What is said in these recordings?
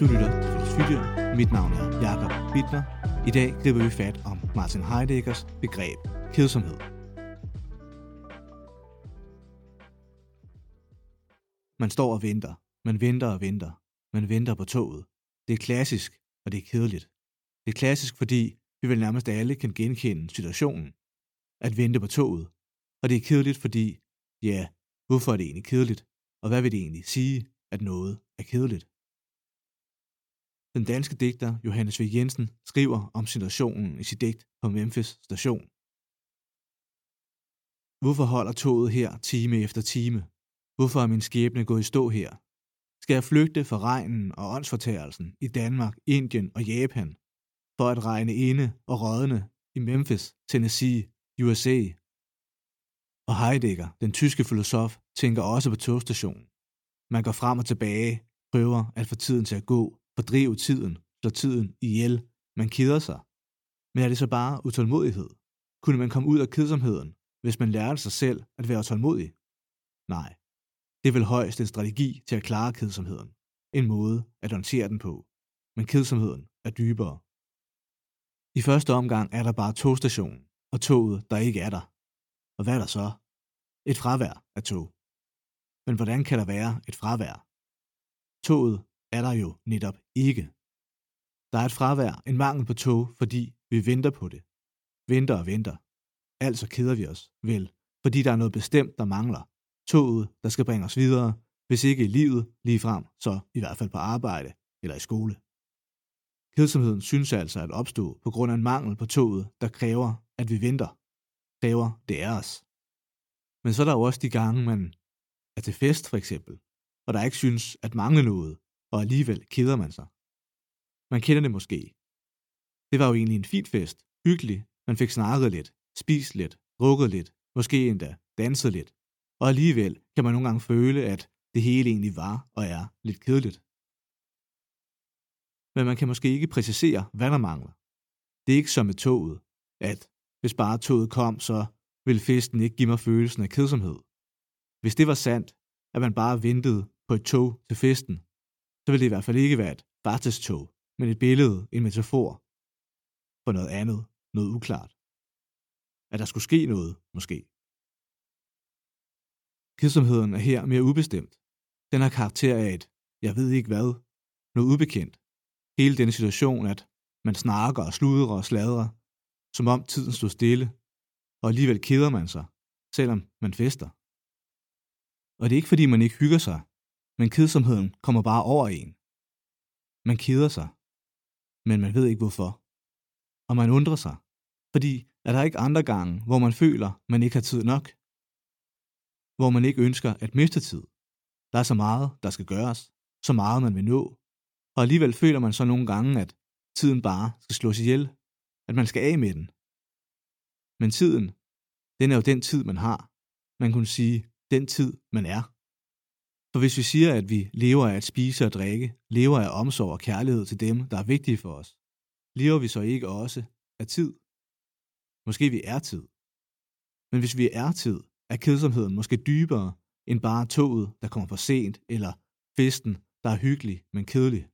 Du lytter til Filosofidyr. Mit navn er Jakob Bittner. I dag griber vi fat om Martin Heideggers begreb kedsomhed. Man står og venter. Man venter og venter. Man venter på toget. Det er klassisk, og det er kedeligt. Det er klassisk, fordi vi vel nærmest alle kan genkende situationen. At vente på toget. Og det er kedeligt, fordi, ja, hvorfor er det egentlig kedeligt? Og hvad vil det egentlig sige, at noget er kedeligt? Den danske digter Johannes V. Jensen skriver om situationen i sit digt på Memphis station. Hvorfor holder toget her time efter time? Hvorfor er min skæbne gået i stå her? Skal jeg flygte fra regnen og åndsfortærelsen i Danmark, Indien og Japan, for at regne inde og rådne i Memphis, Tennessee, USA? Og Heidegger, den tyske filosof, tænker også på togstationen. Man går frem og tilbage, prøver at få tiden til at gå, fordrive tiden, slå tiden ihjel. Man keder sig. Men er det så bare utålmodighed? Kunne man komme ud af kedsomheden, hvis man lærte sig selv at være tålmodig? Nej. Det er vel højst en strategi til at klare kedsomheden. En måde at håndtere den på. Men kedsomheden er dybere. I første omgang er der bare togstationen, og toget, der ikke er der. Og hvad er der så? Et fravær af tog. Men hvordan kan der være et fravær? Toget er der jo netop ikke. Der er et fravær, en mangel på tog, fordi vi venter på det. Venter og venter. Altså keder vi os, vel, fordi der er noget bestemt, der mangler. Toget, der skal bringe os videre, hvis ikke i livet lige frem, så i hvert fald på arbejde eller i skole. Kedsomheden synes altså at opstå på grund af en mangel på toget, der kræver, at vi venter. Kræver det er os. Men så er der jo også de gange, man er til fest for eksempel, og der ikke synes at mangle noget, og alligevel keder man sig. Man kender det måske. Det var jo egentlig en fin fest, hyggelig, man fik snakket lidt, spist lidt, drukket lidt, måske endda danset lidt, og alligevel kan man nogle gange føle, at det hele egentlig var og er lidt kedeligt. Men man kan måske ikke præcisere, hvad der mangler. Det er ikke som med toget, at hvis bare toget kom, så ville festen ikke give mig følelsen af kedsomhed. Hvis det var sandt, at man bare ventede på et tog til festen, så ville det i hvert fald ikke være et fartestog, men et billede, en metafor for noget andet, noget uklart. At der skulle ske noget, måske. Kedsomheden er her mere ubestemt. Den har karakter af et, jeg ved ikke hvad, noget ubekendt. Hele denne situation, at man snakker og sludrer og sladrer, som om tiden stod stille, og alligevel keder man sig, selvom man fester. Og det er ikke fordi, man ikke hygger sig, men kedsomheden kommer bare over en. Man keder sig, men man ved ikke hvorfor. Og man undrer sig, fordi er der ikke andre gange, hvor man føler, man ikke har tid nok? Hvor man ikke ønsker at miste tid? Der er så meget, der skal gøres, så meget man vil nå, og alligevel føler man så nogle gange, at tiden bare skal slås ihjel, at man skal af med den. Men tiden, den er jo den tid, man har. Man kunne sige, den tid, man er. For hvis vi siger, at vi lever af at spise og drikke, lever af omsorg og kærlighed til dem, der er vigtige for os, lever vi så ikke også af tid? Måske vi er tid. Men hvis vi er tid, er kedsomheden måske dybere end bare toget, der kommer for sent, eller festen, der er hyggelig, men kedelig.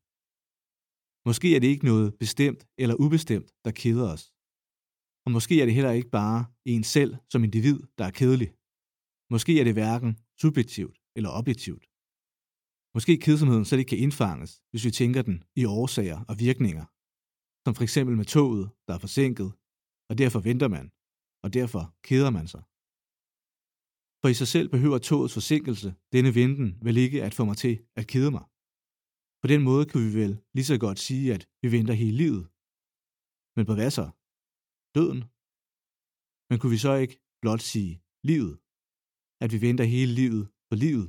Måske er det ikke noget bestemt eller ubestemt, der keder os. Og måske er det heller ikke bare en selv som individ, der er kedelig. Måske er det hverken subjektivt eller objektivt. Måske kedsomheden slet ikke kan indfanges, hvis vi tænker den i årsager og virkninger. Som for eksempel med toget, der er forsinket, og derfor venter man, og derfor keder man sig. For i sig selv behøver togets forsinkelse, denne venten, vel ikke at få mig til at kede mig. På den måde kan vi vel lige så godt sige, at vi venter hele livet. Men på hvad så? Døden? Men kunne vi så ikke blot sige livet? At vi venter hele livet på livet?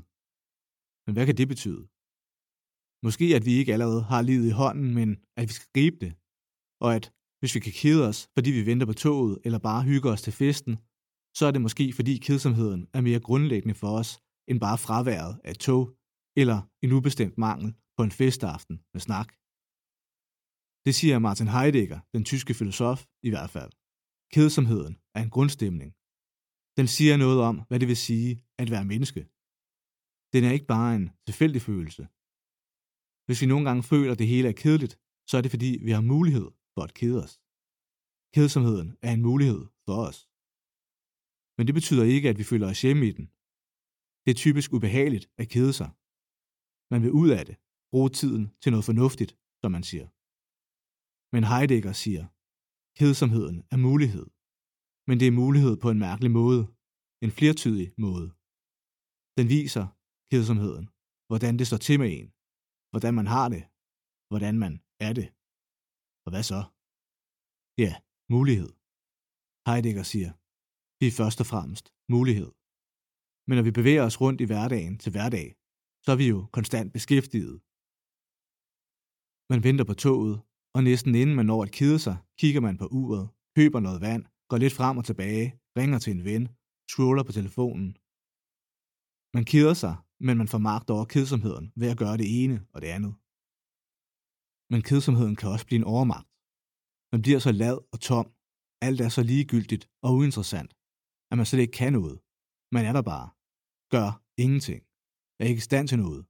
Men hvad kan det betyde? Måske at vi ikke allerede har livet i hånden, men at vi skal gribe det. Og at hvis vi kan kede os, fordi vi venter på toget, eller bare hygger os til festen, så er det måske fordi kedsomheden er mere grundlæggende for os, end bare fraværet af tog, eller en ubestemt mangel på en festaften med snak. Det siger Martin Heidegger, den tyske filosof, i hvert fald. Kedsomheden er en grundstemning. Den siger noget om, hvad det vil sige at være menneske. Den er ikke bare en tilfældig følelse. Hvis vi nogle gange føler, at det hele er kedeligt, så er det fordi, vi har mulighed for at kede os. Kedsomheden er en mulighed for os. Men det betyder ikke, at vi føler os hjemme i den. Det er typisk ubehageligt at kede sig. Man vil ud af det, bruge tiden til noget fornuftigt, som man siger. Men Heidegger siger, kedsomheden er mulighed. Men det er mulighed på en mærkelig måde, en flertydig måde. Den viser kedsomheden, hvordan det står til med en, hvordan man har det, hvordan man er det. Og hvad så? Ja, mulighed. Heidegger siger, det er først og fremmest mulighed. Men når vi bevæger os rundt i hverdagen til hverdag, så er vi jo konstant beskæftiget. Man venter på toget, og næsten inden man når at kede sig, kigger man på uret, køber noget vand, går lidt frem og tilbage, ringer til en ven, scroller på telefonen. Man keder sig, men man får magt over kedsomheden ved at gøre det ene og det andet. Men kedsomheden kan også blive en overmagt. Man bliver så lad og tom, alt er så ligegyldigt og uinteressant, at man slet ikke kan noget. Man er der bare. Gør ingenting. Er ikke i stand til noget.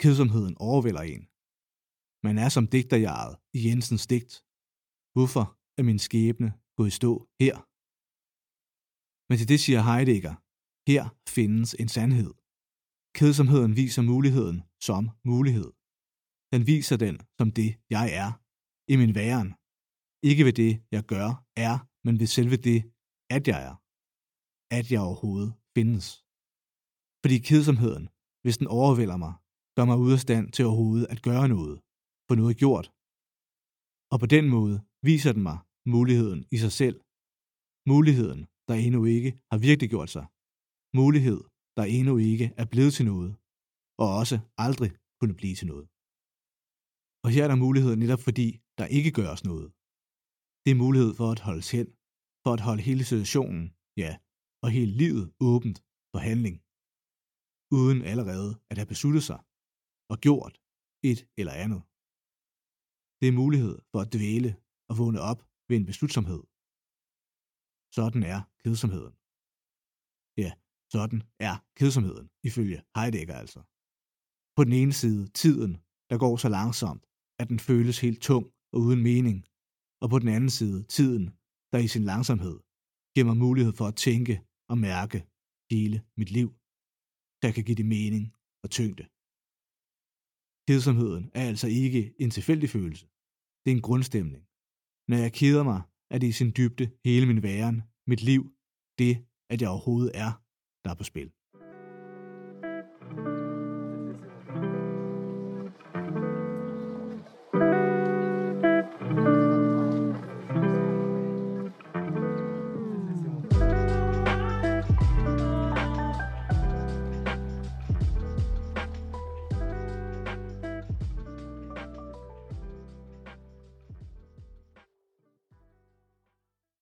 Kedsomheden overvælder en. Man er som digterjaret i Jensens digt. Hvorfor er min skæbne gået i stå her? Men til det siger Heidegger, her findes en sandhed. Kedsomheden viser muligheden som mulighed. Den viser den som det, jeg er, i min væren. Ikke ved det, jeg gør, er, men ved selve det, at jeg er. At jeg overhovedet findes. Fordi kedsomheden, hvis den overvælder mig, gør mig ude af stand til overhovedet at gøre noget, få noget gjort. Og på den måde viser den mig muligheden i sig selv. Muligheden, der endnu ikke har virkelig gjort sig. Mulighed, der endnu ikke er blevet til noget, og også aldrig kunne blive til noget. Og her er der mulighed netop fordi, der ikke gøres noget. Det er mulighed for at holde hen, for at holde hele situationen, ja, og hele livet åbent for handling, uden allerede at have besluttet sig og gjort et eller andet. Det er mulighed for at dvæle og vågne op ved en beslutsomhed. Sådan er kedsomheden. Ja, sådan er kedsomheden, ifølge Heidegger altså. På den ene side tiden, der går så langsomt, at den føles helt tung og uden mening, og på den anden side tiden, der i sin langsomhed giver mig mulighed for at tænke og mærke hele mit liv, der kan give det mening og tyngde. Kedsomheden er altså ikke en tilfældig følelse. Det er en grundstemning. Når jeg keder mig, er det i sin dybde hele min væren, mit liv, det, at jeg overhovedet er, der er på spil.